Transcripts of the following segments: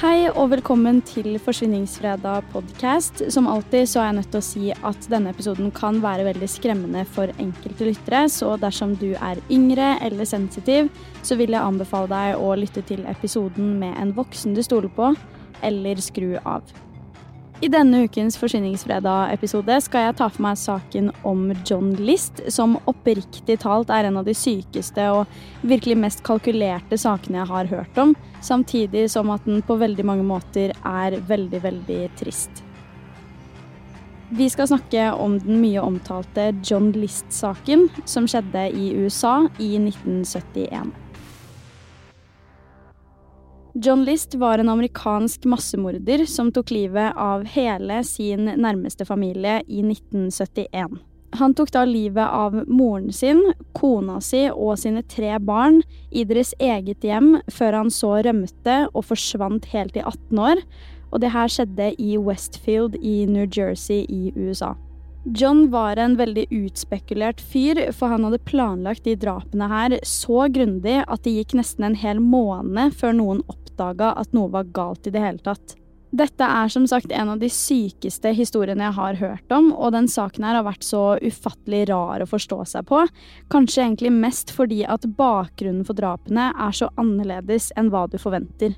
Hei og velkommen til Forsvinningsfredag podcast. Som alltid så er jeg nødt til å si at denne episoden kan være veldig skremmende for enkelte lyttere, så dersom du er yngre eller sensitiv, så vil jeg anbefale deg å lytte til episoden med en voksen du stoler på, eller skru av. I denne ukens Forsyningsfredag-episode skal jeg ta for meg saken om John List, som oppriktig talt er en av de sykeste og virkelig mest kalkulerte sakene jeg har hørt om, samtidig som at den på veldig mange måter er veldig, veldig trist. Vi skal snakke om den mye omtalte John List-saken, som skjedde i USA i 1971. John List var en amerikansk massemorder som tok livet av hele sin nærmeste familie i 1971. Han tok da livet av moren sin, kona si og sine tre barn i deres eget hjem, før han så rømte og forsvant helt i 18 år. Og det her skjedde i Westfield i New Jersey i USA. John var en veldig utspekulert fyr, for han hadde planlagt de drapene her så grundig at det gikk nesten en hel måned før noen oppdaga at noe var galt i det hele tatt. Dette er som sagt en av de sykeste historiene jeg har hørt om, og den saken her har vært så ufattelig rar å forstå seg på, kanskje egentlig mest fordi at bakgrunnen for drapene er så annerledes enn hva du forventer.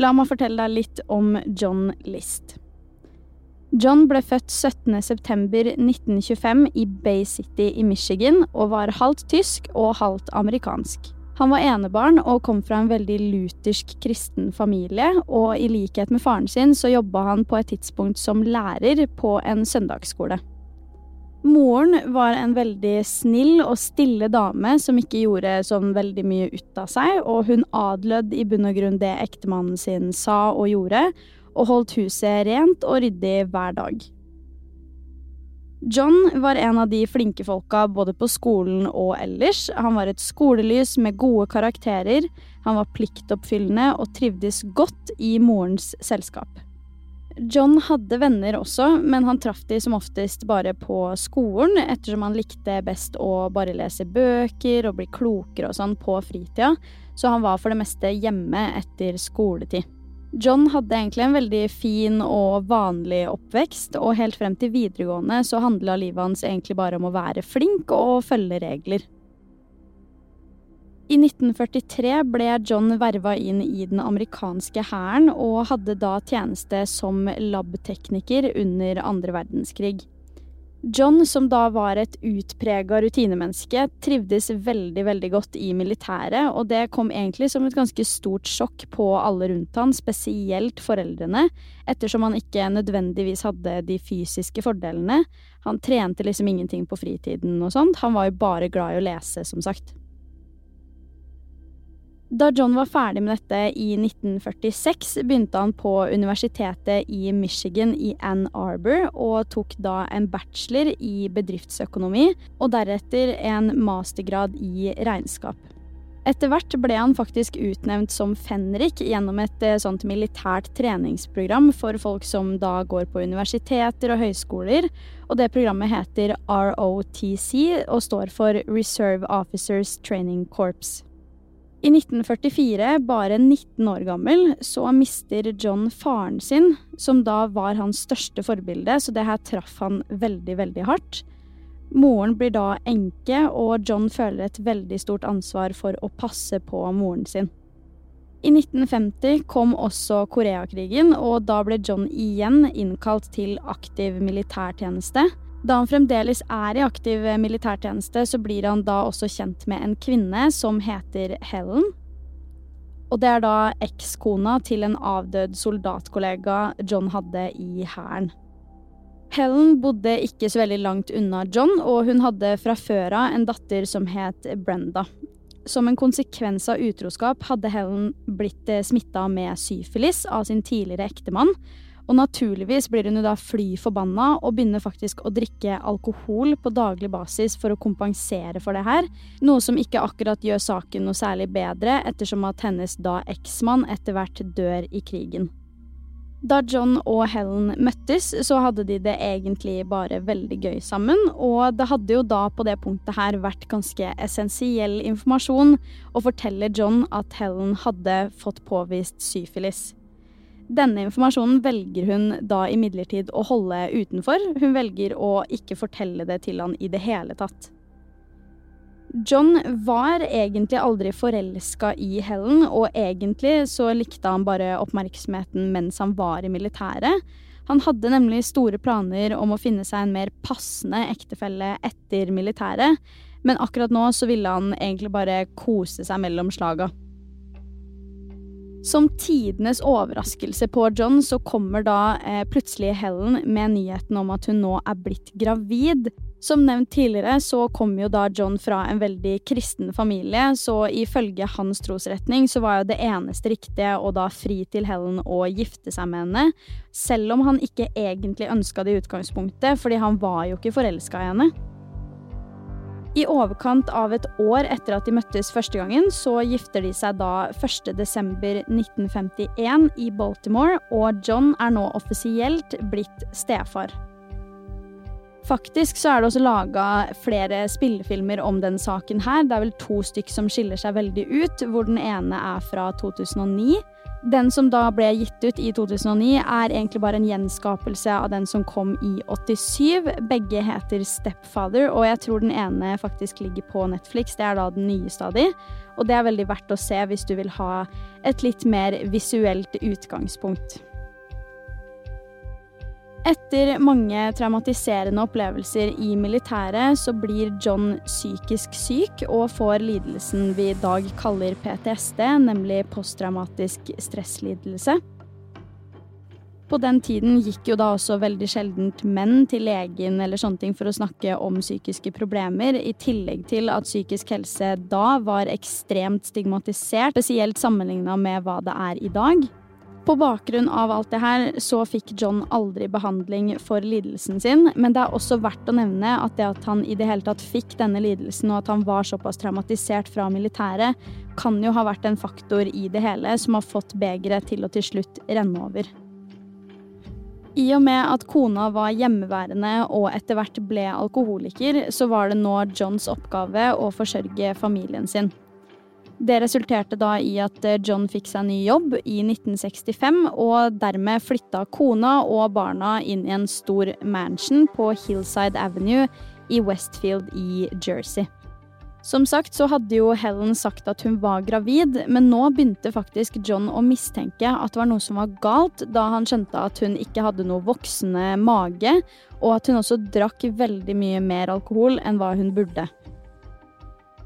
La meg fortelle deg litt om John List. John ble født 17.9.1925 i Bay City i Michigan og var halvt tysk og halvt amerikansk. Han var enebarn og kom fra en veldig luthersk kristen familie, og i likhet med faren sin så jobba han på et tidspunkt som lærer på en søndagsskole. Moren var en veldig snill og stille dame som ikke gjorde sånn veldig mye ut av seg, og hun adlød i bunn og grunn det ektemannen sin sa og gjorde, og holdt huset rent og ryddig hver dag. John var en av de flinke folka både på skolen og ellers. Han var et skolelys med gode karakterer, han var pliktoppfyllende og trivdes godt i morens selskap. John hadde venner også, men han traff de som oftest bare på skolen, ettersom han likte best å bare lese bøker og bli klokere og sånn på fritida, så han var for det meste hjemme etter skoletid. John hadde egentlig en veldig fin og vanlig oppvekst, og helt frem til videregående så handla livet hans egentlig bare om å være flink og følge regler. I 1943 ble John verva inn i den amerikanske hæren, og hadde da tjeneste som labtekniker under andre verdenskrig. John, som da var et utprega rutinemenneske, trivdes veldig veldig godt i militæret, og det kom egentlig som et ganske stort sjokk på alle rundt han, spesielt foreldrene, ettersom han ikke nødvendigvis hadde de fysiske fordelene. Han trente liksom ingenting på fritiden og sånt, han var jo bare glad i å lese, som sagt. Da John var ferdig med dette i 1946, begynte han på universitetet i Michigan i Ann Arbor, og tok da en bachelor i bedriftsøkonomi, og deretter en mastergrad i regnskap. Etter hvert ble han faktisk utnevnt som fenrik gjennom et eh, sånt militært treningsprogram for folk som da går på universiteter og høyskoler, og det programmet heter ROTC og står for Reserve Officers Training Corps. I 1944, bare 19 år gammel, så mister John faren sin, som da var hans største forbilde, så det her traff han veldig, veldig hardt. Moren blir da enke, og John føler et veldig stort ansvar for å passe på moren sin. I 1950 kom også Koreakrigen, og da ble John igjen innkalt til aktiv militærtjeneste. Da han fremdeles er i aktiv militærtjeneste, så blir han da også kjent med en kvinne som heter Helen. Og det er da ekskona til en avdød soldatkollega John hadde i hæren. Helen bodde ikke så veldig langt unna John, og hun hadde fra før av en datter som het Brenda. Som en konsekvens av utroskap hadde Helen blitt eh, smitta med syfilis av sin tidligere ektemann. Og naturligvis blir hun jo da fly forbanna og begynner faktisk å drikke alkohol på daglig basis for å kompensere for det her. Noe som ikke akkurat gjør saken noe særlig bedre, ettersom at hennes da eksmann etter hvert dør i krigen. Da John og Helen møttes, så hadde de det egentlig bare veldig gøy sammen, og det hadde jo da på det punktet her vært ganske essensiell informasjon å fortelle John at Helen hadde fått påvist syfilis. Denne informasjonen velger hun da imidlertid å holde utenfor, hun velger å ikke fortelle det til han i det hele tatt. John var egentlig aldri forelska i Helen, og egentlig så likte han bare oppmerksomheten mens han var i militæret. Han hadde nemlig store planer om å finne seg en mer passende ektefelle etter militæret, men akkurat nå så ville han egentlig bare kose seg mellom slaga. Som tidenes overraskelse på John, så kommer da eh, plutselig Helen med nyheten om at hun nå er blitt gravid. Som nevnt tidligere så kom jo da John fra en veldig kristen familie, så ifølge hans trosretning så var jo det eneste riktige å da fri til Helen å gifte seg med henne, selv om han ikke egentlig ønska det i utgangspunktet, fordi han var jo ikke forelska i henne. I overkant av et år etter at de møttes første gangen, så gifter de seg da 1.12.1951 i Baltimore, og John er nå offisielt blitt stefar. Faktisk så er det også laga flere spillefilmer om den saken her. Det er vel to stykk som skiller seg veldig ut, hvor den ene er fra 2009. Den som da ble gitt ut i 2009, er egentlig bare en gjenskapelse av den som kom i 87. Begge heter Stepfather, og jeg tror den ene faktisk ligger på Netflix. Det er da den nyeste av de, og det er veldig verdt å se hvis du vil ha et litt mer visuelt utgangspunkt. Etter mange traumatiserende opplevelser i militæret, så blir John psykisk syk og får lidelsen vi i dag kaller PTSD, nemlig posttraumatisk stresslidelse. På den tiden gikk jo da også veldig sjeldent menn til legen eller sånne ting for å snakke om psykiske problemer, i tillegg til at psykisk helse da var ekstremt stigmatisert, spesielt sammenligna med hva det er i dag. På bakgrunn av alt det her så fikk John aldri behandling for lidelsen sin, men det er også verdt å nevne at det at han i det hele tatt fikk denne lidelsen, og at han var såpass traumatisert fra militæret, kan jo ha vært en faktor i det hele som har fått begeret til å til slutt renne over. I og med at kona var hjemmeværende og etter hvert ble alkoholiker, så var det nå Johns oppgave å forsørge familien sin. Det resulterte da i at eh, John fikk seg ny jobb i 1965, og dermed flytta kona og barna inn i en stor mansion på Hillside Avenue i Westfield i Jersey. Som sagt så hadde jo Helen sagt at hun var gravid, men nå begynte faktisk John å mistenke at det var noe som var galt, da han skjønte at hun ikke hadde noe voksende mage, og at hun også drakk veldig mye mer alkohol enn hva hun burde.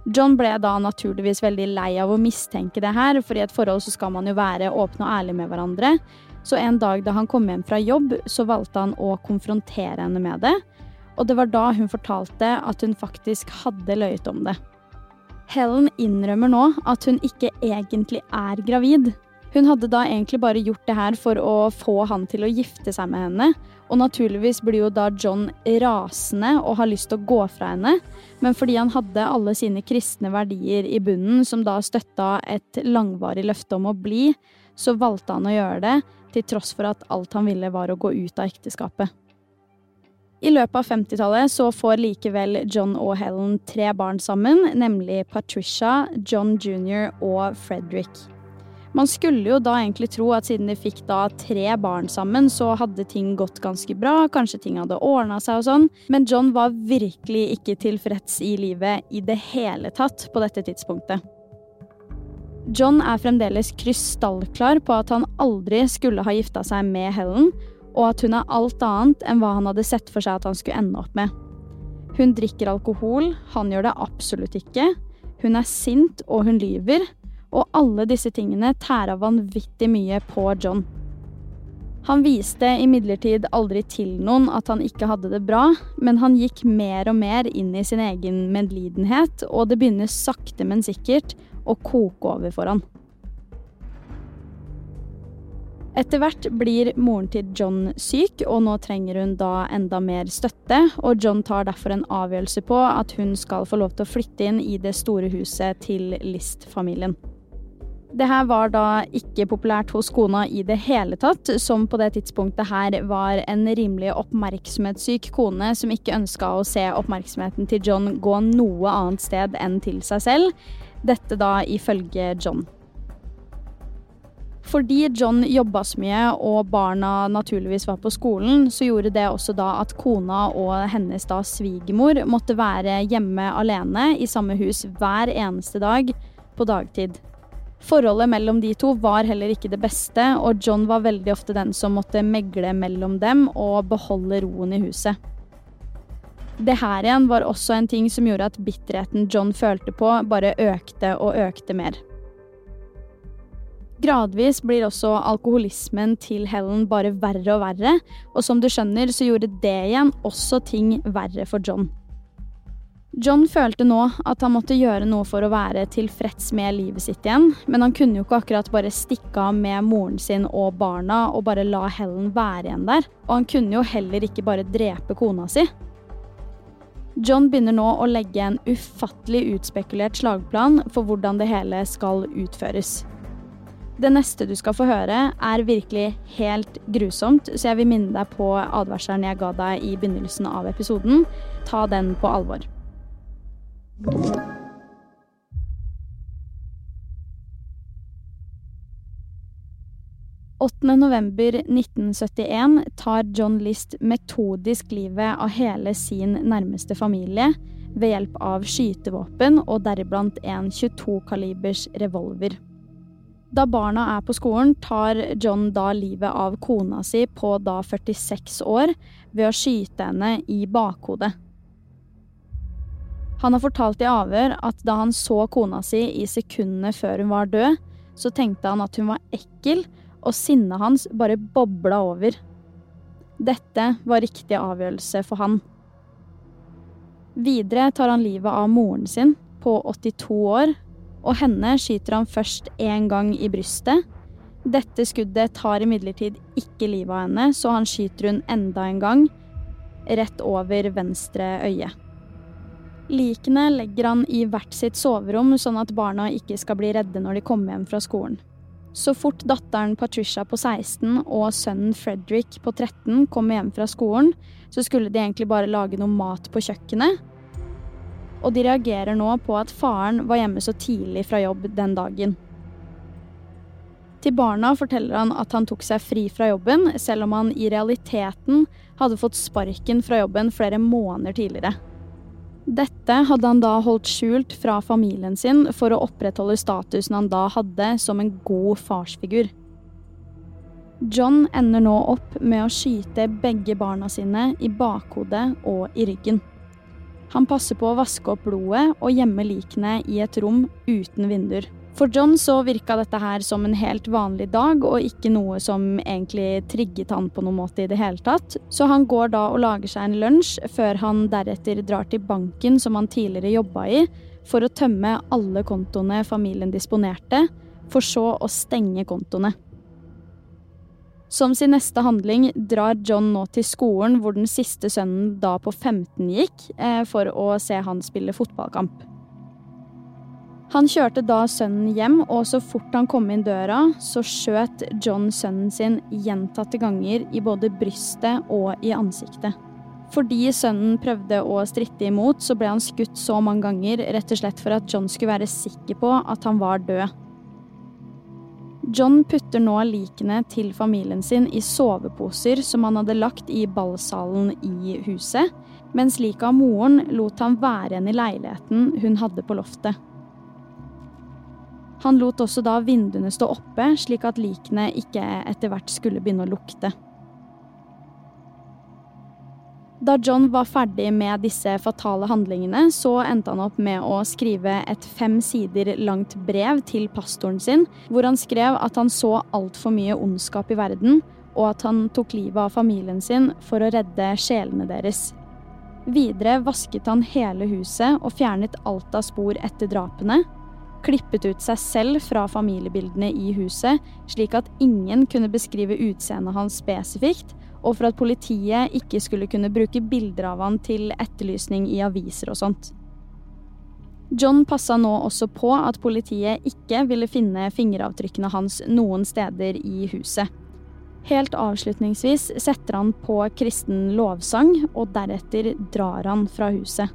John ble da naturligvis veldig lei av å mistenke det her, for i et forhold så skal man jo være åpne og ærlige med hverandre. Så en dag da han kom hjem fra jobb, så valgte han å konfrontere henne med det. Og det var da hun fortalte at hun faktisk hadde løyet om det. Helen innrømmer nå at hun ikke egentlig er gravid. Hun hadde da egentlig bare gjort det her for å få han til å gifte seg med henne. Og naturligvis blir jo da John rasende og har lyst til å gå fra henne. Men fordi han hadde alle sine kristne verdier i bunnen, som da støtta et langvarig løfte om å bli, så valgte han å gjøre det, til tross for at alt han ville var å gå ut av ekteskapet. I løpet av 50-tallet så får likevel John og Helen tre barn sammen, nemlig Patricia, John jr. og Frederick. Man skulle jo da egentlig tro at siden de fikk da tre barn sammen, så hadde ting gått ganske bra, kanskje ting hadde ordna seg og sånn, men John var virkelig ikke tilfreds i livet i det hele tatt på dette tidspunktet. John er fremdeles krystallklar på at han aldri skulle ha gifta seg med Helen, og at hun er alt annet enn hva han hadde sett for seg at han skulle ende opp med. Hun drikker alkohol, han gjør det absolutt ikke. Hun er sint, og hun lyver og alle disse tingene tæra vanvittig mye på John. Han viste imidlertid aldri til noen at han ikke hadde det bra, men han gikk mer og mer inn i sin egen medlidenhet, og det begynner sakte, men sikkert å koke over for han. Etter hvert blir moren til John syk, og nå trenger hun da enda mer støtte. Og John tar derfor en avgjørelse på at hun skal få lov til å flytte inn i det store huset til List-familien. Det her var da ikke populært hos kona i det hele tatt, som på det tidspunktet her var en rimelig oppmerksomhetssyk kone som ikke ønska å se oppmerksomheten til John gå noe annet sted enn til seg selv. Dette da ifølge John. Fordi John jobba så mye og barna naturligvis var på skolen, så gjorde det også da at kona og hennes da svigermor måtte være hjemme alene i samme hus hver eneste dag på dagtid. Forholdet mellom de to var heller ikke det beste, og John var veldig ofte den som måtte megle mellom dem og beholde roen i huset. Det her igjen var også en ting som gjorde at bitterheten John følte på, bare økte og økte mer. Gradvis blir også alkoholismen til Helen bare verre og verre, og som du skjønner, så gjorde det igjen også ting verre for John. John følte nå at han måtte gjøre noe for å være tilfreds med livet sitt igjen, men han kunne jo ikke akkurat bare stikke av med moren sin og barna og bare la Helen være igjen der. Og han kunne jo heller ikke bare drepe kona si. John begynner nå å legge en ufattelig utspekulert slagplan for hvordan det hele skal utføres. Det neste du skal få høre, er virkelig helt grusomt, så jeg vil minne deg på advarselen jeg ga deg i begynnelsen av episoden. Ta den på alvor. 8.11.1971 tar John List metodisk livet av hele sin nærmeste familie ved hjelp av skytevåpen og deriblant en 22-kalibers revolver. Da barna er på skolen, tar John da livet av kona si på da 46 år ved å skyte henne i bakhodet. Han har fortalt i avhør at da han så kona si i sekundene før hun var død, så tenkte han at hun var ekkel, og sinnet hans bare bobla over. Dette var riktig avgjørelse for han. Videre tar han livet av moren sin, på 82 år, og henne skyter han først én gang i brystet. Dette skuddet tar imidlertid ikke livet av henne, så han skyter hun enda en gang, rett over venstre øye. Likene legger han i hvert sitt soverom, sånn at barna ikke skal bli redde når de kommer hjem fra skolen. Så fort datteren Patricia på 16 og sønnen Frederick på 13 kommer hjem fra skolen, så skulle de egentlig bare lage noe mat på kjøkkenet. Og de reagerer nå på at faren var hjemme så tidlig fra jobb den dagen. Til barna forteller han at han tok seg fri fra jobben, selv om han i realiteten hadde fått sparken fra jobben flere måneder tidligere. Dette hadde han da holdt skjult fra familien sin for å opprettholde statusen han da hadde som en god farsfigur. John ender nå opp med å skyte begge barna sine i bakhodet og i ryggen. Han passer på å vaske opp blodet og gjemme likene i et rom uten vinduer. For John så virka dette her som en helt vanlig dag, og ikke noe som egentlig trigget han på noen måte i det hele tatt. Så han går da og lager seg en lunsj, før han deretter drar til banken som han tidligere jobba i, for å tømme alle kontoene familien disponerte, for så å stenge kontoene. Som sin neste handling drar John nå til skolen hvor den siste sønnen da på 15 gikk, eh, for å se han spille fotballkamp. Han kjørte da sønnen hjem, og så fort han kom inn døra, så skjøt John sønnen sin gjentatte ganger i både brystet og i ansiktet. Fordi sønnen prøvde å stritte imot, så ble han skutt så mange ganger rett og slett for at John skulle være sikker på at han var død. John putter nå likene til familien sin i soveposer som han hadde lagt i ballsalen i huset, mens liket av moren lot han være igjen i leiligheten hun hadde på loftet. Han lot også da vinduene stå oppe, slik at likene ikke etter hvert skulle begynne å lukte. Da John var ferdig med disse fatale handlingene, så endte han opp med å skrive et fem sider langt brev til pastoren sin, hvor han skrev at han så altfor mye ondskap i verden, og at han tok livet av familien sin for å redde sjelene deres. Videre vasket han hele huset og fjernet alt av spor etter drapene. Klippet ut seg selv fra familiebildene i huset, slik at ingen kunne beskrive utseendet hans spesifikt, og for at politiet ikke skulle kunne bruke bilder av han til etterlysning i aviser og sånt. John passa nå også på at politiet ikke ville finne fingeravtrykkene hans noen steder i huset. Helt avslutningsvis setter han på kristen lovsang, og deretter drar han fra huset.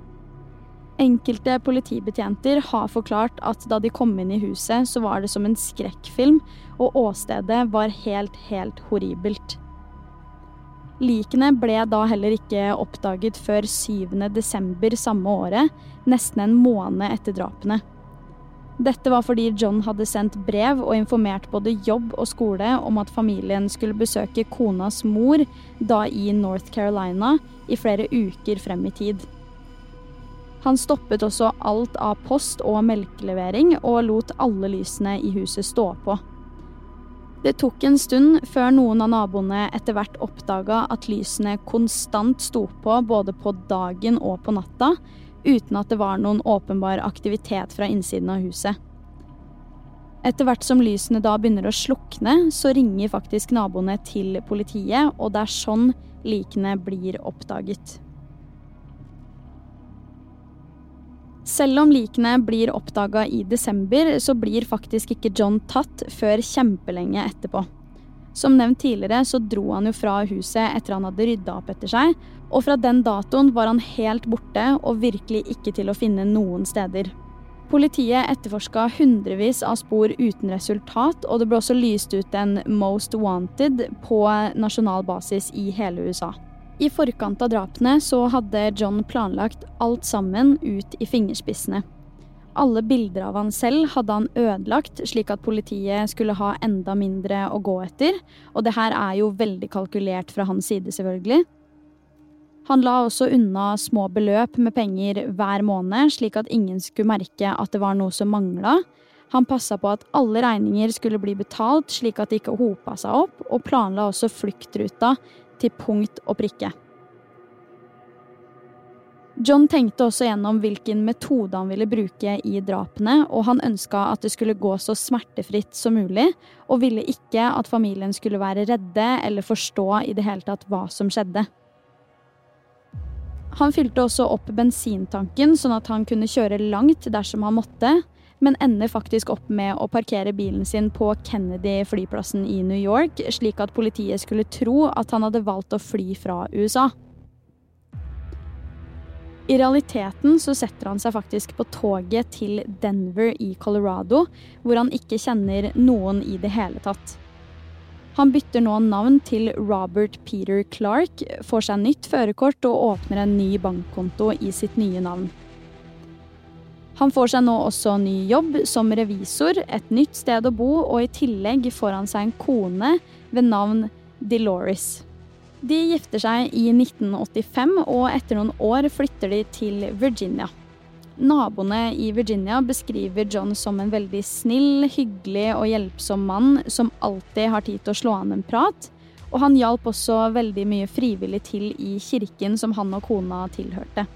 Enkelte politibetjenter har forklart at da de kom inn i huset, så var det som en skrekkfilm, og åstedet var helt, helt horribelt. Likene ble da heller ikke oppdaget før 7. desember samme året, nesten en måned etter drapene. Dette var fordi John hadde sendt brev og informert både jobb og skole om at familien skulle besøke konas mor, da i North Carolina, i flere uker frem i tid. Han stoppet også alt av post og melkelevering, og lot alle lysene i huset stå på. Det tok en stund før noen av naboene etter hvert oppdaga at lysene konstant sto på både på dagen og på natta, uten at det var noen åpenbar aktivitet fra innsiden av huset. Etter hvert som lysene da begynner å slukne, så ringer faktisk naboene til politiet, og det er sånn likene blir oppdaget. Selv om likene blir oppdaga i desember, så blir faktisk ikke John tatt før kjempelenge etterpå. Som nevnt tidligere så dro han jo fra huset etter han hadde rydda opp etter seg, og fra den datoen var han helt borte og virkelig ikke til å finne noen steder. Politiet etterforska hundrevis av spor uten resultat, og det ble også lyst ut en Most Wanted på nasjonal basis i hele USA. I forkant av drapene så hadde John planlagt alt sammen ut i fingerspissene. Alle bilder av han selv hadde han ødelagt, slik at politiet skulle ha enda mindre å gå etter, og det her er jo veldig kalkulert fra hans side, selvfølgelig. Han la også unna små beløp med penger hver måned, slik at ingen skulle merke at det var noe som mangla. Han passa på at alle regninger skulle bli betalt, slik at det ikke hopa seg opp, og planla også fluktruta til punkt og prikke. John tenkte også gjennom hvilken metode han ville bruke i drapene, og han ønska at det skulle gå så smertefritt som mulig, og ville ikke at familien skulle være redde eller forstå i det hele tatt hva som skjedde. Han fylte også opp bensintanken sånn at han kunne kjøre langt dersom han måtte, men ender faktisk opp med å parkere bilen sin på Kennedy-flyplassen i New York, slik at politiet skulle tro at han hadde valgt å fly fra USA. I realiteten så setter han seg faktisk på toget til Denver i Colorado, hvor han ikke kjenner noen i det hele tatt. Han bytter nå navn til Robert Peter Clark, får seg nytt førerkort og åpner en ny bankkonto i sitt nye navn. Han får seg nå også ny jobb som revisor, et nytt sted å bo, og i tillegg får han seg en kone ved navn Delores. De gifter seg i 1985, og etter noen år flytter de til Virginia. Naboene i Virginia beskriver John som en veldig snill, hyggelig og hjelpsom mann som alltid har tid til å slå an en prat, og han hjalp også veldig mye frivillig til i kirken som han og kona tilhørte.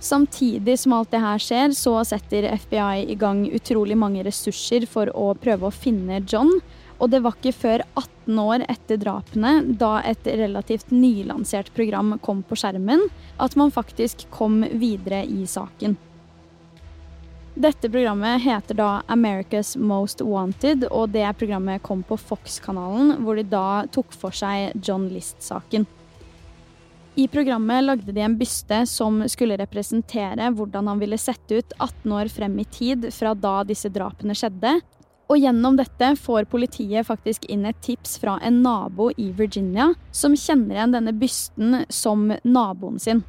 Samtidig som alt det her skjer, så setter FBI i gang utrolig mange ressurser for å prøve å finne John. Og det var ikke før 18 år etter drapene, da et relativt nylansert program kom på skjermen, at man faktisk kom videre i saken. Dette programmet heter da America's Most Wanted, og det programmet kom på Fox-kanalen, hvor de da tok for seg John List-saken. I programmet lagde de en byste som skulle representere hvordan han ville sett ut 18 år frem i tid fra da disse drapene skjedde. Og gjennom dette får politiet faktisk inn et tips fra en nabo i Virginia som kjenner igjen denne bysten som naboen sin.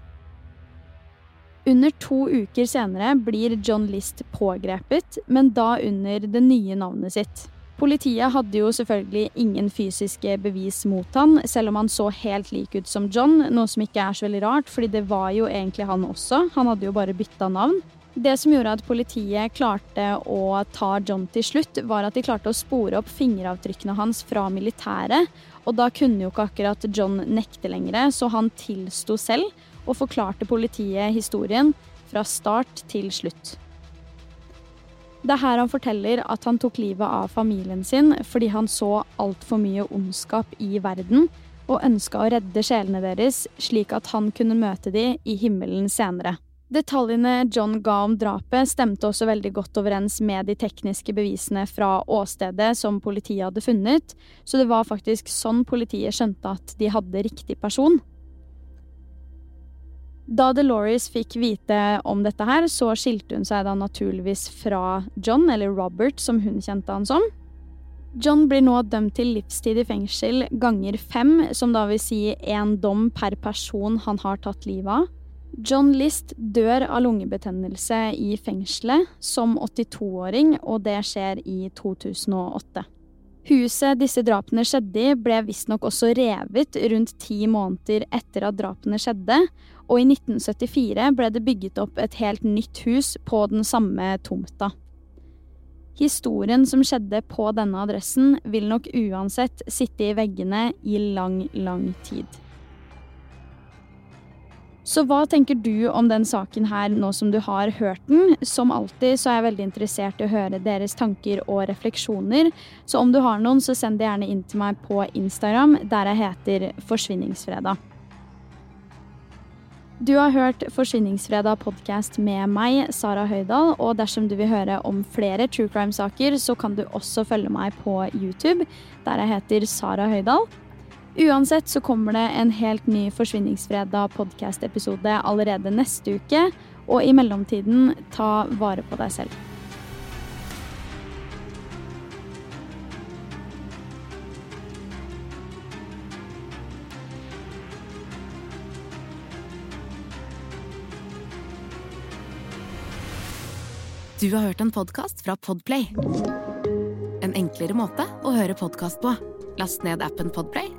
Under to uker senere blir John List pågrepet, men da under det nye navnet sitt. Politiet hadde jo selvfølgelig ingen fysiske bevis mot han, selv om han så helt lik ut som John, noe som ikke er så veldig rart, fordi det var jo egentlig han også, han hadde jo bare bytta navn. Det som gjorde at politiet klarte å ta John til slutt, var at de klarte å spore opp fingeravtrykkene hans fra militæret. Og da kunne jo ikke akkurat John nekte lenger, så han tilsto selv og forklarte politiet historien fra start til slutt. Det er her han forteller at han tok livet av familien sin fordi han så altfor mye ondskap i verden og ønska å redde sjelene deres slik at han kunne møte de i himmelen senere. Detaljene John ga om drapet, stemte også veldig godt overens med de tekniske bevisene fra åstedet som politiet hadde funnet, så det var faktisk sånn politiet skjønte at de hadde riktig person. Da Delores fikk vite om dette her, så skilte hun seg da naturligvis fra John, eller Robert som hun kjente han som. John blir nå dømt til livstid i fengsel ganger fem, som da vil si én dom per person han har tatt livet av. John List dør av lungebetennelse i fengselet som 82-åring, og det skjer i 2008. Huset disse drapene skjedde i, ble visstnok også revet rundt ti måneder etter at drapene skjedde, og i 1974 ble det bygget opp et helt nytt hus på den samme tomta. Historien som skjedde på denne adressen, vil nok uansett sitte i veggene i lang, lang tid. Så hva tenker du om den saken her nå som du har hørt den? Som alltid så er jeg veldig interessert i å høre deres tanker og refleksjoner. Så om du har noen, så send det gjerne inn til meg på Instagram, der jeg heter Forsvinningsfredag. Du har hørt Forsvinningsfredag podkast med meg, Sara Høydahl. Og dersom du vil høre om flere true crime-saker, så kan du også følge meg på YouTube, der jeg heter Sara Høydahl. Uansett så kommer det en helt ny Forsvinningsfredag podkast-episode allerede neste uke. Og i mellomtiden, ta vare på deg selv. Du har hørt en podkast fra Podplay. En enklere måte å høre podkast på. Last ned appen Podplay